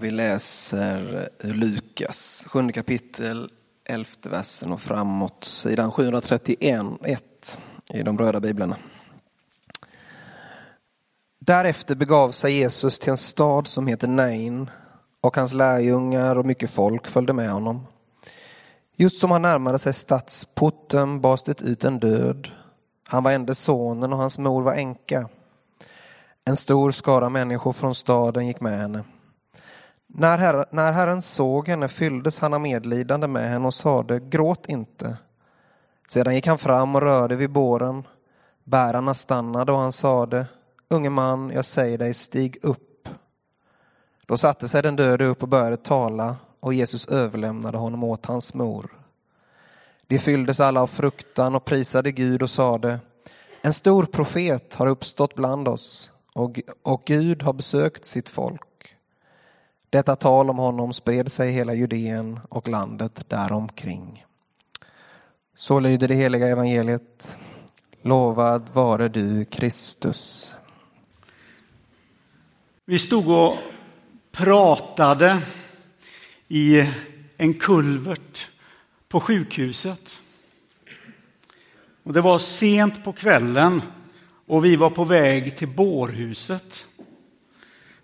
Vi läser eh, Lukas, sjunde kapitel, elfte versen och framåt, sidan 731, 1 i de röda biblarna. Därefter begav sig Jesus till en stad som heter Nain och hans lärjungar och mycket folk följde med honom. Just som han närmade sig stadsporten bars det ut en död. Han var enda sonen och hans mor var änka. En stor skara människor från staden gick med henne. När, herre, när Herren såg henne fylldes han av medlidande med henne och sade, gråt inte. Sedan gick han fram och rörde vid båren. Bärarna stannade och han sade, unge man, jag säger dig, stig upp. Då satte sig den döde upp och började tala och Jesus överlämnade honom åt hans mor. De fylldes alla av fruktan och prisade Gud och sade, en stor profet har uppstått bland oss och, och Gud har besökt sitt folk. Detta tal om honom spred sig i hela Judeen och landet däromkring. Så lyder det heliga evangeliet. Lovad vare du, Kristus. Vi stod och pratade i en kulvert på sjukhuset. Och det var sent på kvällen och vi var på väg till bårhuset.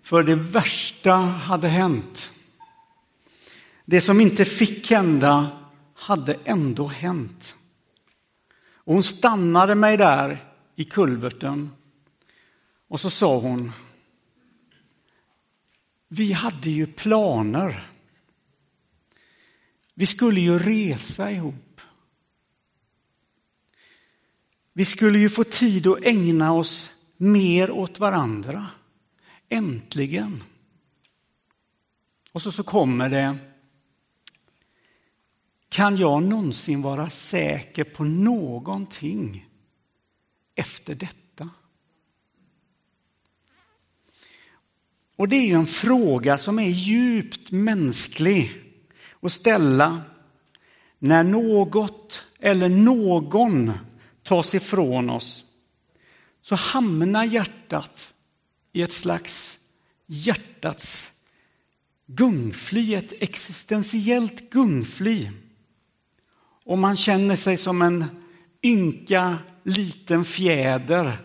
För det värsta hade hänt. Det som inte fick hända hade ändå hänt. Och hon stannade mig där i kulverten och så sa hon Vi hade ju planer. Vi skulle ju resa ihop. Vi skulle ju få tid att ägna oss mer åt varandra. Äntligen. Och så, så kommer det. Kan jag någonsin vara säker på någonting efter detta? Och det är ju en fråga som är djupt mänsklig att ställa när något eller någon tas ifrån oss. Så hamnar hjärtat i ett slags hjärtats gungfly, ett existentiellt gungfly. Och man känner sig som en ynka liten fjäder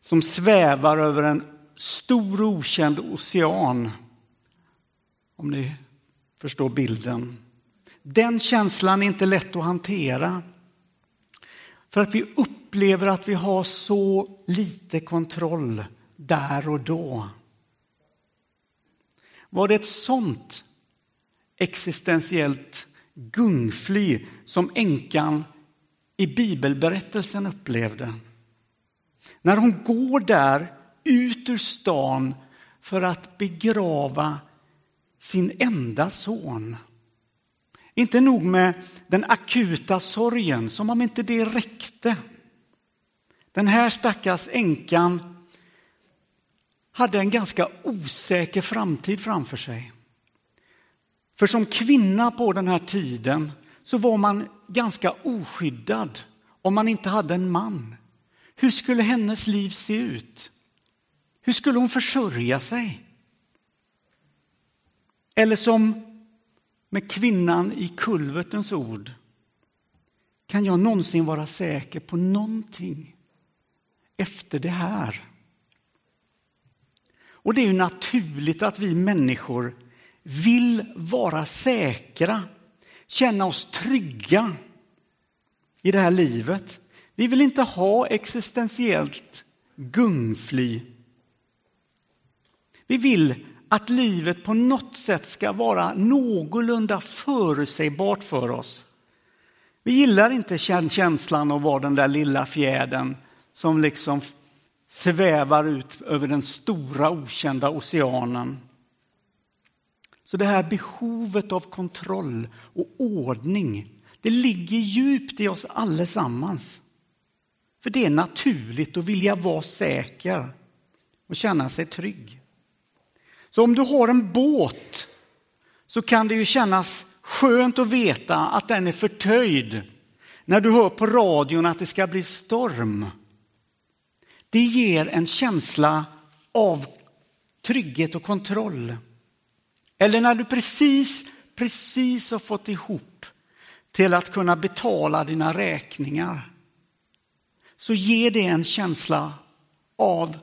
som svävar över en stor okänd ocean. Om ni förstår bilden. Den känslan är inte lätt att hantera. För att vi upplever att vi har så lite kontroll där och då. Var det ett sånt existentiellt gungfly som änkan i bibelberättelsen upplevde? När hon går där ut ur stan för att begrava sin enda son. Inte nog med den akuta sorgen, som om inte det räckte. Den här stackars änkan hade en ganska osäker framtid framför sig. För som kvinna på den här tiden så var man ganska oskyddad om man inte hade en man. Hur skulle hennes liv se ut? Hur skulle hon försörja sig? Eller som med kvinnan i kulvertens ord. Kan jag någonsin vara säker på någonting efter det här? Och det är ju naturligt att vi människor vill vara säkra, känna oss trygga i det här livet. Vi vill inte ha existentiellt gungfly. Vi vill att livet på något sätt ska vara någorlunda förutsägbart för oss. Vi gillar inte känslan av att vara den där lilla fjädern som liksom svävar ut över den stora okända oceanen. Så det här behovet av kontroll och ordning, det ligger djupt i oss allesammans. För det är naturligt att vilja vara säker och känna sig trygg. Så om du har en båt så kan det ju kännas skönt att veta att den är förtöjd när du hör på radion att det ska bli storm. Det ger en känsla av trygghet och kontroll. Eller när du precis, precis har fått ihop till att kunna betala dina räkningar så ger det en känsla av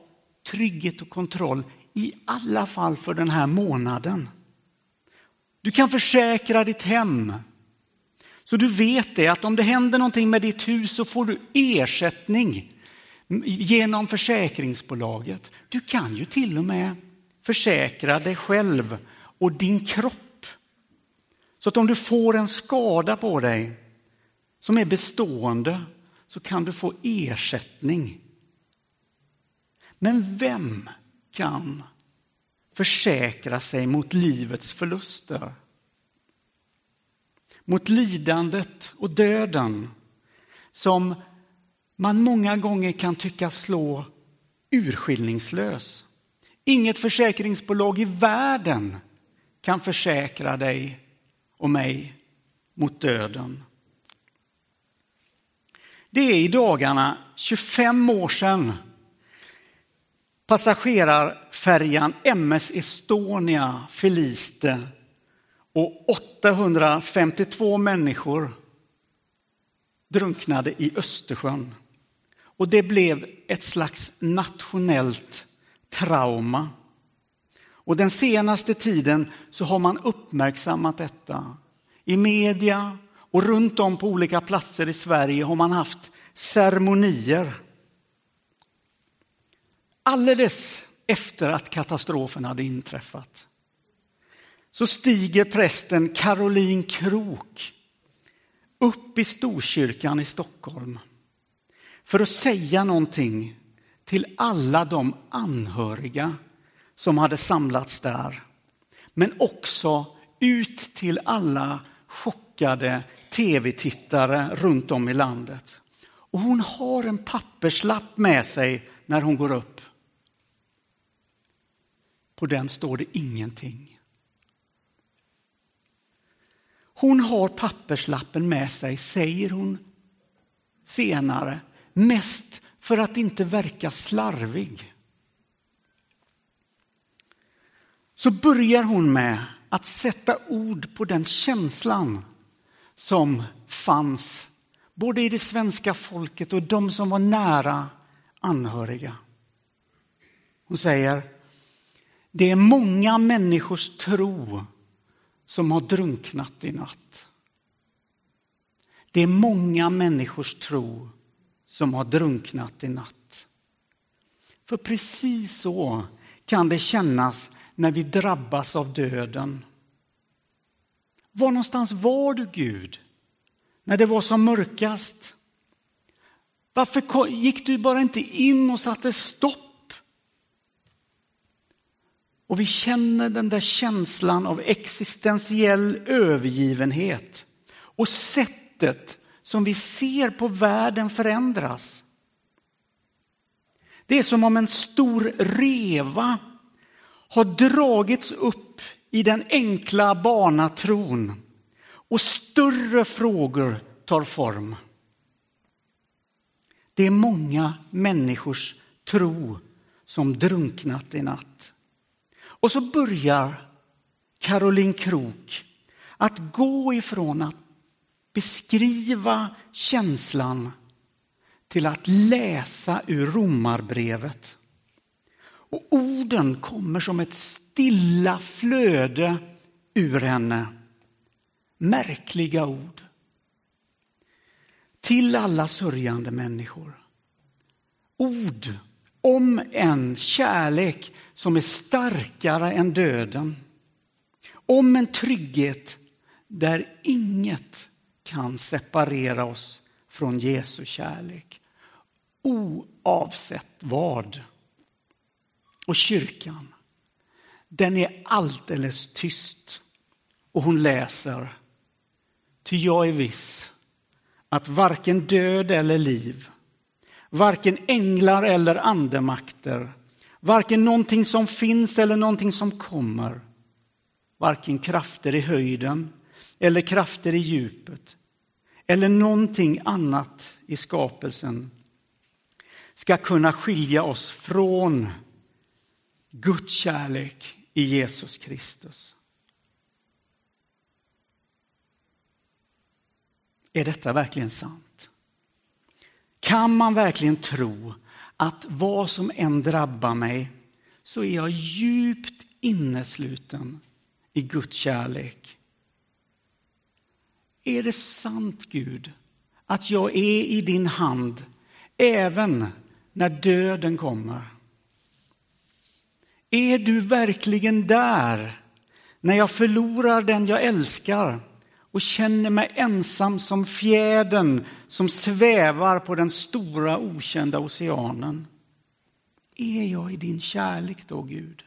trygghet och kontroll i alla fall för den här månaden. Du kan försäkra ditt hem. Så du vet det att om det händer någonting med ditt hus så får du ersättning genom försäkringsbolaget. Du kan ju till och med försäkra dig själv och din kropp. Så att om du får en skada på dig som är bestående så kan du få ersättning. Men vem kan försäkra sig mot livets förluster? Mot lidandet och döden som man många gånger kan tycka slå urskillningslös. Inget försäkringsbolag i världen kan försäkra dig och mig mot döden. Det är i dagarna 25 år sedan passagerarfärjan MS Estonia förliste och 852 människor drunknade i Östersjön. Och det blev ett slags nationellt trauma. Och den senaste tiden så har man uppmärksammat detta. I media och runt om på olika platser i Sverige har man haft ceremonier. Alldeles efter att katastrofen hade inträffat så stiger prästen Caroline Krok upp i Storkyrkan i Stockholm för att säga någonting till alla de anhöriga som hade samlats där. Men också ut till alla chockade tv-tittare runt om i landet. Och hon har en papperslapp med sig när hon går upp. På den står det ingenting. Hon har papperslappen med sig, säger hon senare, mest för att inte verka slarvig. Så börjar hon med att sätta ord på den känslan som fanns både i det svenska folket och de som var nära anhöriga. Hon säger, det är många människors tro som har drunknat i natt. Det är många människors tro som har drunknat i natt. För precis så kan det kännas när vi drabbas av döden. Var någonstans var du, Gud, när det var som mörkast? Varför gick du bara inte in och satte stopp? Och vi känner den där känslan av existentiell övergivenhet och sättet som vi ser på världen förändras. Det är som om en stor reva har dragits upp i den enkla barnatron och större frågor tar form. Det är många människors tro som drunknat i natt. Och så börjar Caroline Krok att gå ifrån att beskriva känslan till att läsa ur romarbrevet. Och orden kommer som ett stilla flöde ur henne. Märkliga ord. Till alla sörjande människor. Ord om en kärlek som är starkare än döden. Om en trygghet där inget kan separera oss från Jesu kärlek. Oavsett vad. Och kyrkan, den är alldeles tyst. Och hon läser. Ty jag är viss att varken död eller liv, varken änglar eller andemakter, varken någonting som finns eller någonting som kommer, varken krafter i höjden eller krafter i djupet eller någonting annat i skapelsen ska kunna skilja oss från Guds kärlek i Jesus Kristus. Är detta verkligen sant? Kan man verkligen tro att vad som än drabbar mig så är jag djupt innesluten i Guds kärlek är det sant, Gud, att jag är i din hand även när döden kommer? Är du verkligen där när jag förlorar den jag älskar och känner mig ensam som fjädern som svävar på den stora okända oceanen? Är jag i din kärlek då, Gud?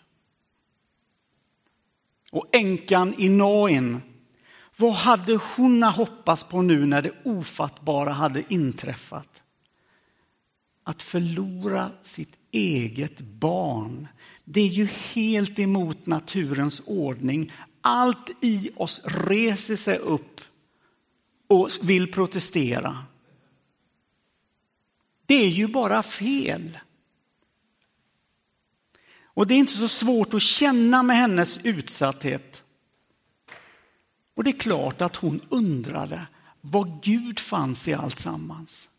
Och änkan i Noin, vad hade hon hoppats på nu när det ofattbara hade inträffat? Att förlora sitt eget barn. Det är ju helt emot naturens ordning. Allt i oss reser sig upp och vill protestera. Det är ju bara fel. Och det är inte så svårt att känna med hennes utsatthet. Och det är klart att hon undrade vad Gud fanns i allt sammans.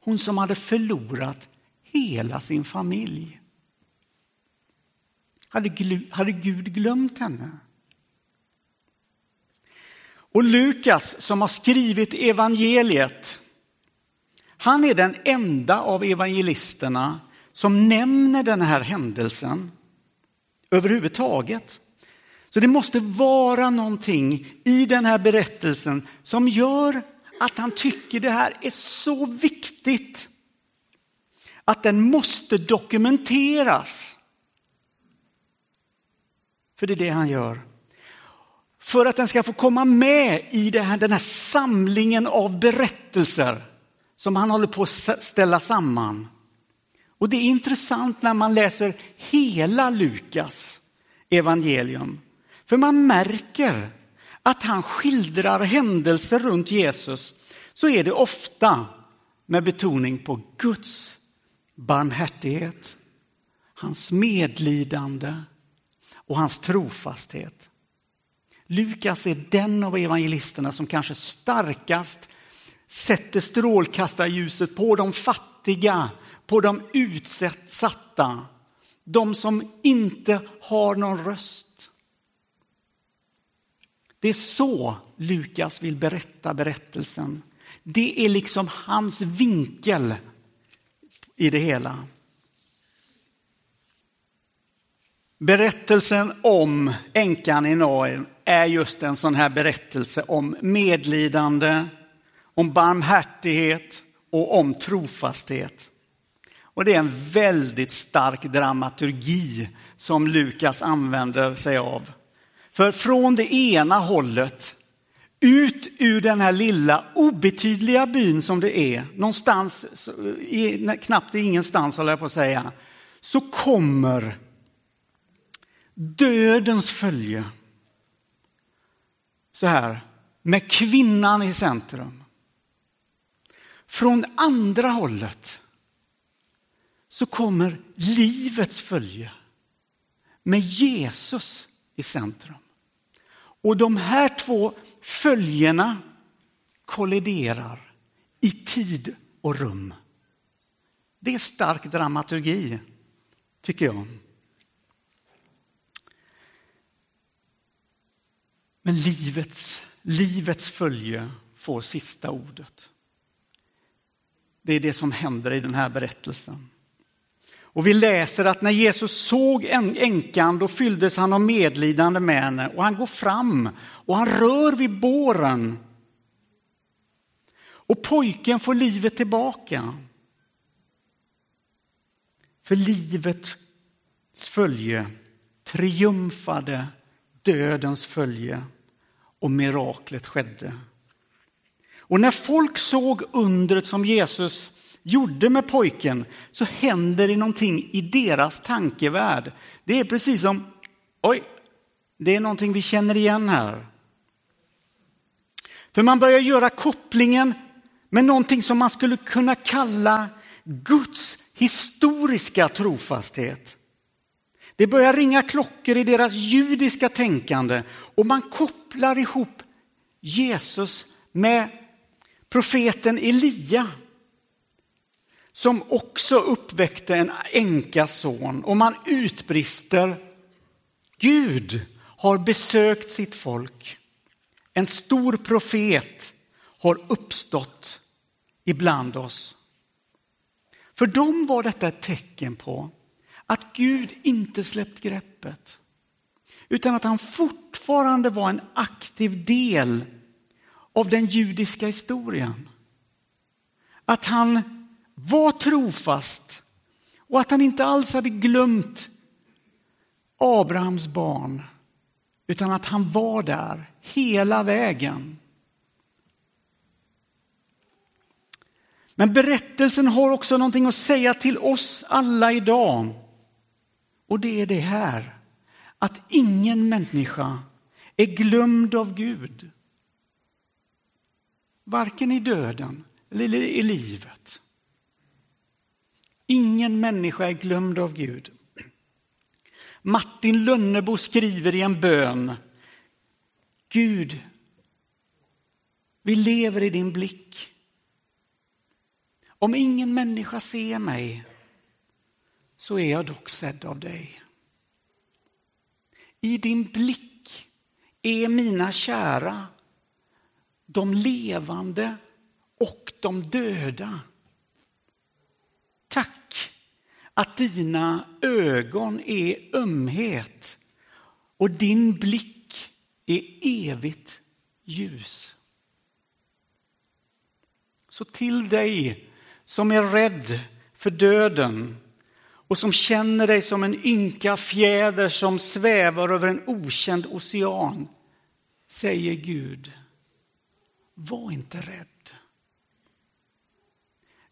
Hon som hade förlorat hela sin familj. Hade, hade Gud glömt henne? Och Lukas som har skrivit evangeliet, han är den enda av evangelisterna som nämner den här händelsen överhuvudtaget. Så det måste vara någonting i den här berättelsen som gör att han tycker det här är så viktigt att den måste dokumenteras. För det är det han gör. För att den ska få komma med i här, den här samlingen av berättelser som han håller på att ställa samman. Och det är intressant när man läser hela Lukas evangelium. För man märker att han skildrar händelser runt Jesus så är det ofta med betoning på Guds barmhärtighet, hans medlidande och hans trofasthet. Lukas är den av evangelisterna som kanske starkast sätter strålkastarljuset på de fattiga, på de utsatta, de som inte har någon röst. Det är så Lukas vill berätta berättelsen. Det är liksom hans vinkel i det hela. Berättelsen om änkan i Nain är just en sån här berättelse om medlidande, om barmhärtighet och om trofasthet. Och det är en väldigt stark dramaturgi som Lukas använder sig av. För från det ena hållet, ut ur den här lilla obetydliga byn som det är, någonstans, knappt ingenstans håller jag på att säga, så kommer dödens följe. Så här, med kvinnan i centrum. Från andra hållet så kommer livets följe med Jesus i centrum. Och de här två följena kolliderar i tid och rum. Det är stark dramaturgi, tycker jag. Men livets, livets följe får sista ordet. Det är det som händer i den här berättelsen. Och vi läser att när Jesus såg änkan då fylldes han av medlidande med henne och han går fram och han rör vid båren. Och pojken får livet tillbaka. För livets följe triumfade dödens följe och miraklet skedde. Och när folk såg undret som Jesus gjorde med pojken så händer det någonting i deras tankevärld. Det är precis som, oj, det är någonting vi känner igen här. För man börjar göra kopplingen med någonting som man skulle kunna kalla Guds historiska trofasthet. Det börjar ringa klockor i deras judiska tänkande och man kopplar ihop Jesus med profeten Elia som också uppväckte en änkas son och man utbrister Gud har besökt sitt folk. En stor profet har uppstått ibland oss. För dem var detta ett tecken på att Gud inte släppt greppet utan att han fortfarande var en aktiv del av den judiska historien. Att han var trofast och att han inte alls hade glömt Abrahams barn utan att han var där hela vägen. Men berättelsen har också någonting att säga till oss alla idag. Och det är det här, att ingen människa är glömd av Gud. Varken i döden eller i livet. Ingen människa är glömd av Gud. Martin Lönnebo skriver i en bön. Gud, vi lever i din blick. Om ingen människa ser mig så är jag dock sedd av dig. I din blick är mina kära, de levande och de döda att dina ögon är ömhet och din blick är evigt ljus. Så till dig som är rädd för döden och som känner dig som en ynka fjäder som svävar över en okänd ocean, säger Gud, var inte rädd.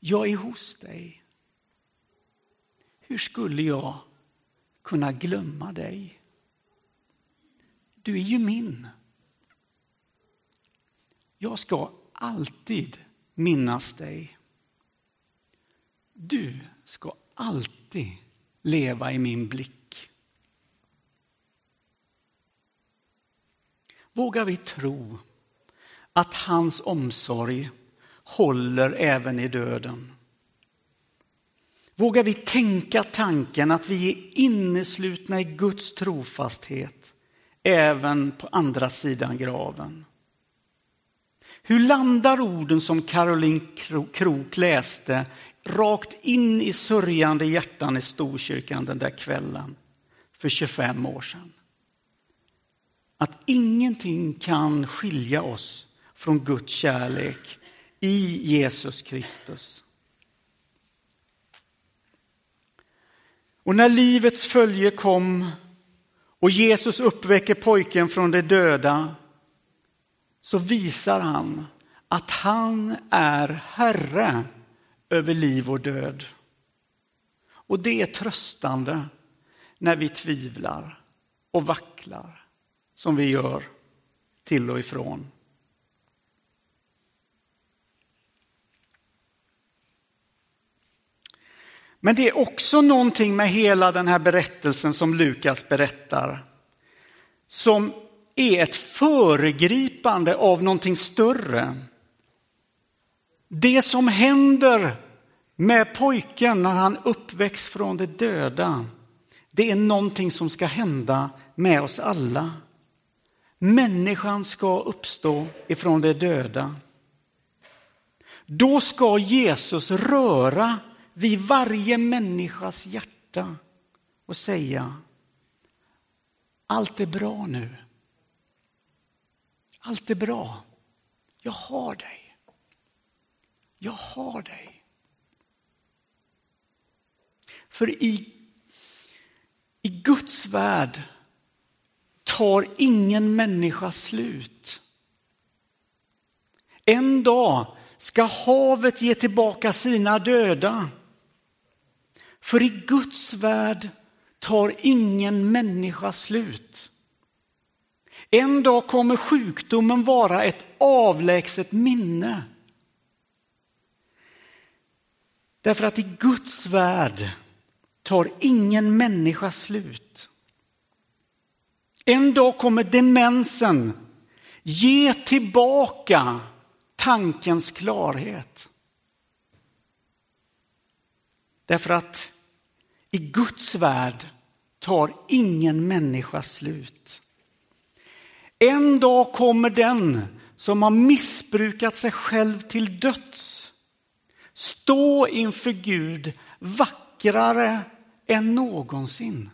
Jag är hos dig. Hur skulle jag kunna glömma dig? Du är ju min. Jag ska alltid minnas dig. Du ska alltid leva i min blick. Vågar vi tro att hans omsorg håller även i döden? Vågar vi tänka tanken att vi är inneslutna i Guds trofasthet även på andra sidan graven? Hur landar orden som Caroline Krok läste rakt in i sörjande hjärtan i Storkyrkan den där kvällen för 25 år sedan? Att ingenting kan skilja oss från Guds kärlek i Jesus Kristus. Och när livets följe kom och Jesus uppväcker pojken från de döda så visar han att han är Herre över liv och död. Och det är tröstande när vi tvivlar och vacklar som vi gör till och ifrån. Men det är också någonting med hela den här berättelsen som Lukas berättar som är ett föregripande av någonting större. Det som händer med pojken när han uppväcks från de döda, det är någonting som ska hända med oss alla. Människan ska uppstå ifrån de döda. Då ska Jesus röra vid varje människas hjärta och säga allt är bra nu. Allt är bra. Jag har dig. Jag har dig. För i, i Guds värld tar ingen människa slut. En dag ska havet ge tillbaka sina döda. För i Guds värld tar ingen människa slut. En dag kommer sjukdomen vara ett avlägset minne. Därför att i Guds värld tar ingen människa slut. En dag kommer demensen ge tillbaka tankens klarhet. Därför att i Guds värld tar ingen människa slut. En dag kommer den som har missbrukat sig själv till döds stå inför Gud vackrare än någonsin.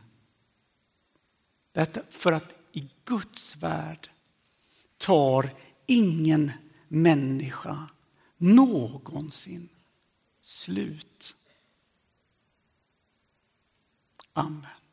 Detta för att i Guds värld tar ingen människa någonsin slut. Amen.